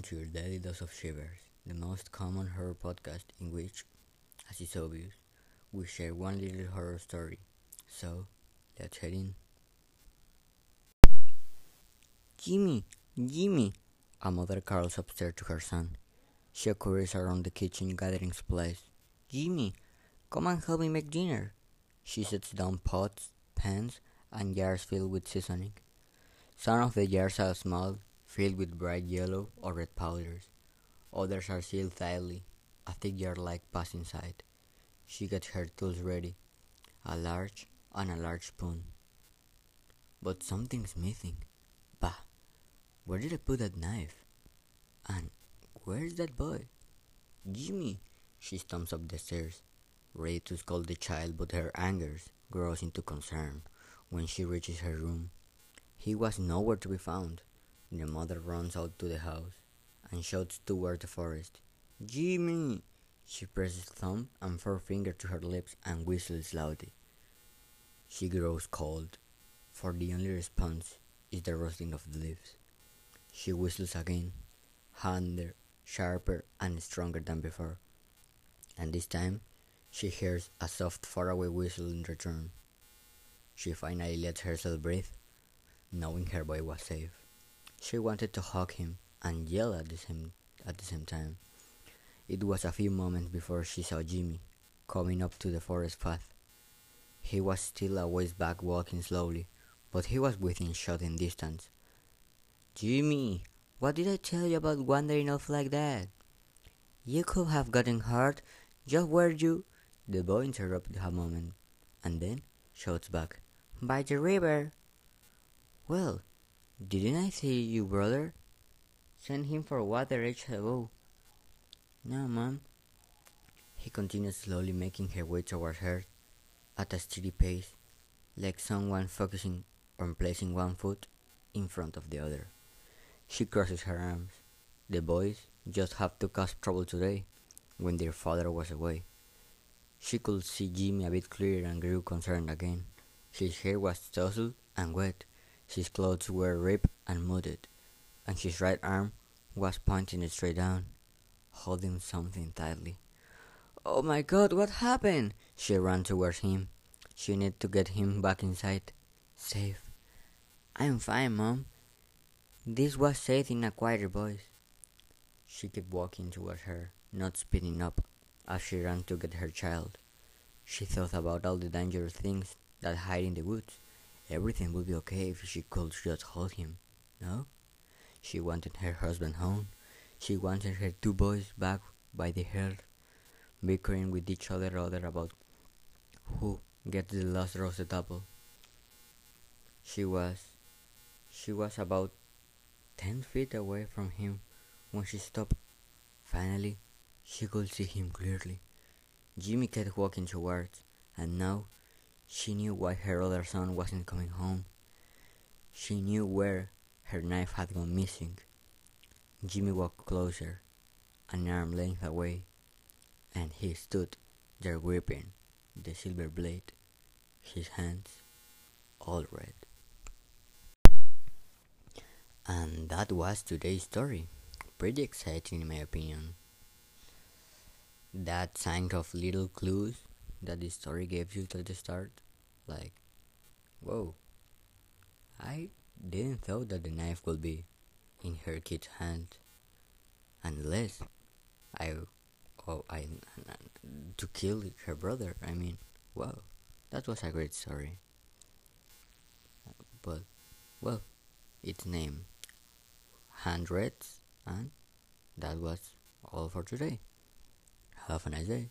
to your daily dose of shivers, the most common horror podcast in which, as is obvious, we share one little horror story. So, let's head in. Jimmy, Jimmy! A mother calls upstairs to her son. She hurries around the kitchen gathering supplies. Jimmy, come and help me make dinner. She sets down pots, pans, and jars filled with seasoning. Some of the jars are small, filled with bright yellow or red powders. Others are sealed tightly, a thick jar-like pass inside. She gets her tools ready, a large and a large spoon. But something's missing. Bah! Where did I put that knife? And where's that boy? Jimmy! She stomps up the stairs, ready to scold the child, but her anger grows into concern when she reaches her room. He was nowhere to be found. The mother runs out to the house and shouts toward the forest. Jimmy! She presses thumb and forefinger to her lips and whistles loudly. She grows cold, for the only response is the rustling of the leaves. She whistles again, harder, sharper, and stronger than before. And this time, she hears a soft, faraway whistle in return. She finally lets herself breathe, knowing her boy was safe. She wanted to hug him and yell at the same at the same time. It was a few moments before she saw Jimmy coming up to the forest path. He was still a ways back walking slowly, but he was within shouting distance. Jimmy, what did I tell you about wandering off like that? You could have gotten hurt just where you the boy interrupted a moment and then shouts back. By the river. Well, didn't I see you, brother? Send him for water ages ago. No, ma'am. He continued slowly making her way towards her at a steady pace, like someone focusing on placing one foot in front of the other. She crosses her arms. The boys just have to cause trouble today, when their father was away. She could see Jimmy a bit clearer and grew concerned again. His hair was tousled and wet, his clothes were ripped and mudded, and his right arm was pointing straight down, holding something tightly. Oh my god, what happened? She ran towards him. She needed to get him back inside. Safe. I'm fine, Mom. This was said in a quieter voice. She kept walking towards her, not speeding up, as she ran to get her child. She thought about all the dangerous things that hide in the woods. Everything would be okay if she could just hold him. No? She wanted her husband home. She wanted her two boys back by the hair, bickering with each other other about who gets the last roasted apple. She was she was about ten feet away from him when she stopped. Finally she could see him clearly. Jimmy kept walking towards, and now she knew why her other son wasn't coming home. She knew where her knife had gone missing. Jimmy walked closer, an arm length away, and he stood there gripping the silver blade, his hands all red. And that was today's story. Pretty exciting, in my opinion. That kind of little clues that the story gave you at the start, like, whoa, I didn't thought that the knife would be in her kid's hand, unless I, oh, I, to kill her brother. I mean, wow, that was a great story. But, well, its name, hundreds, and that was all for today. Have a nice day.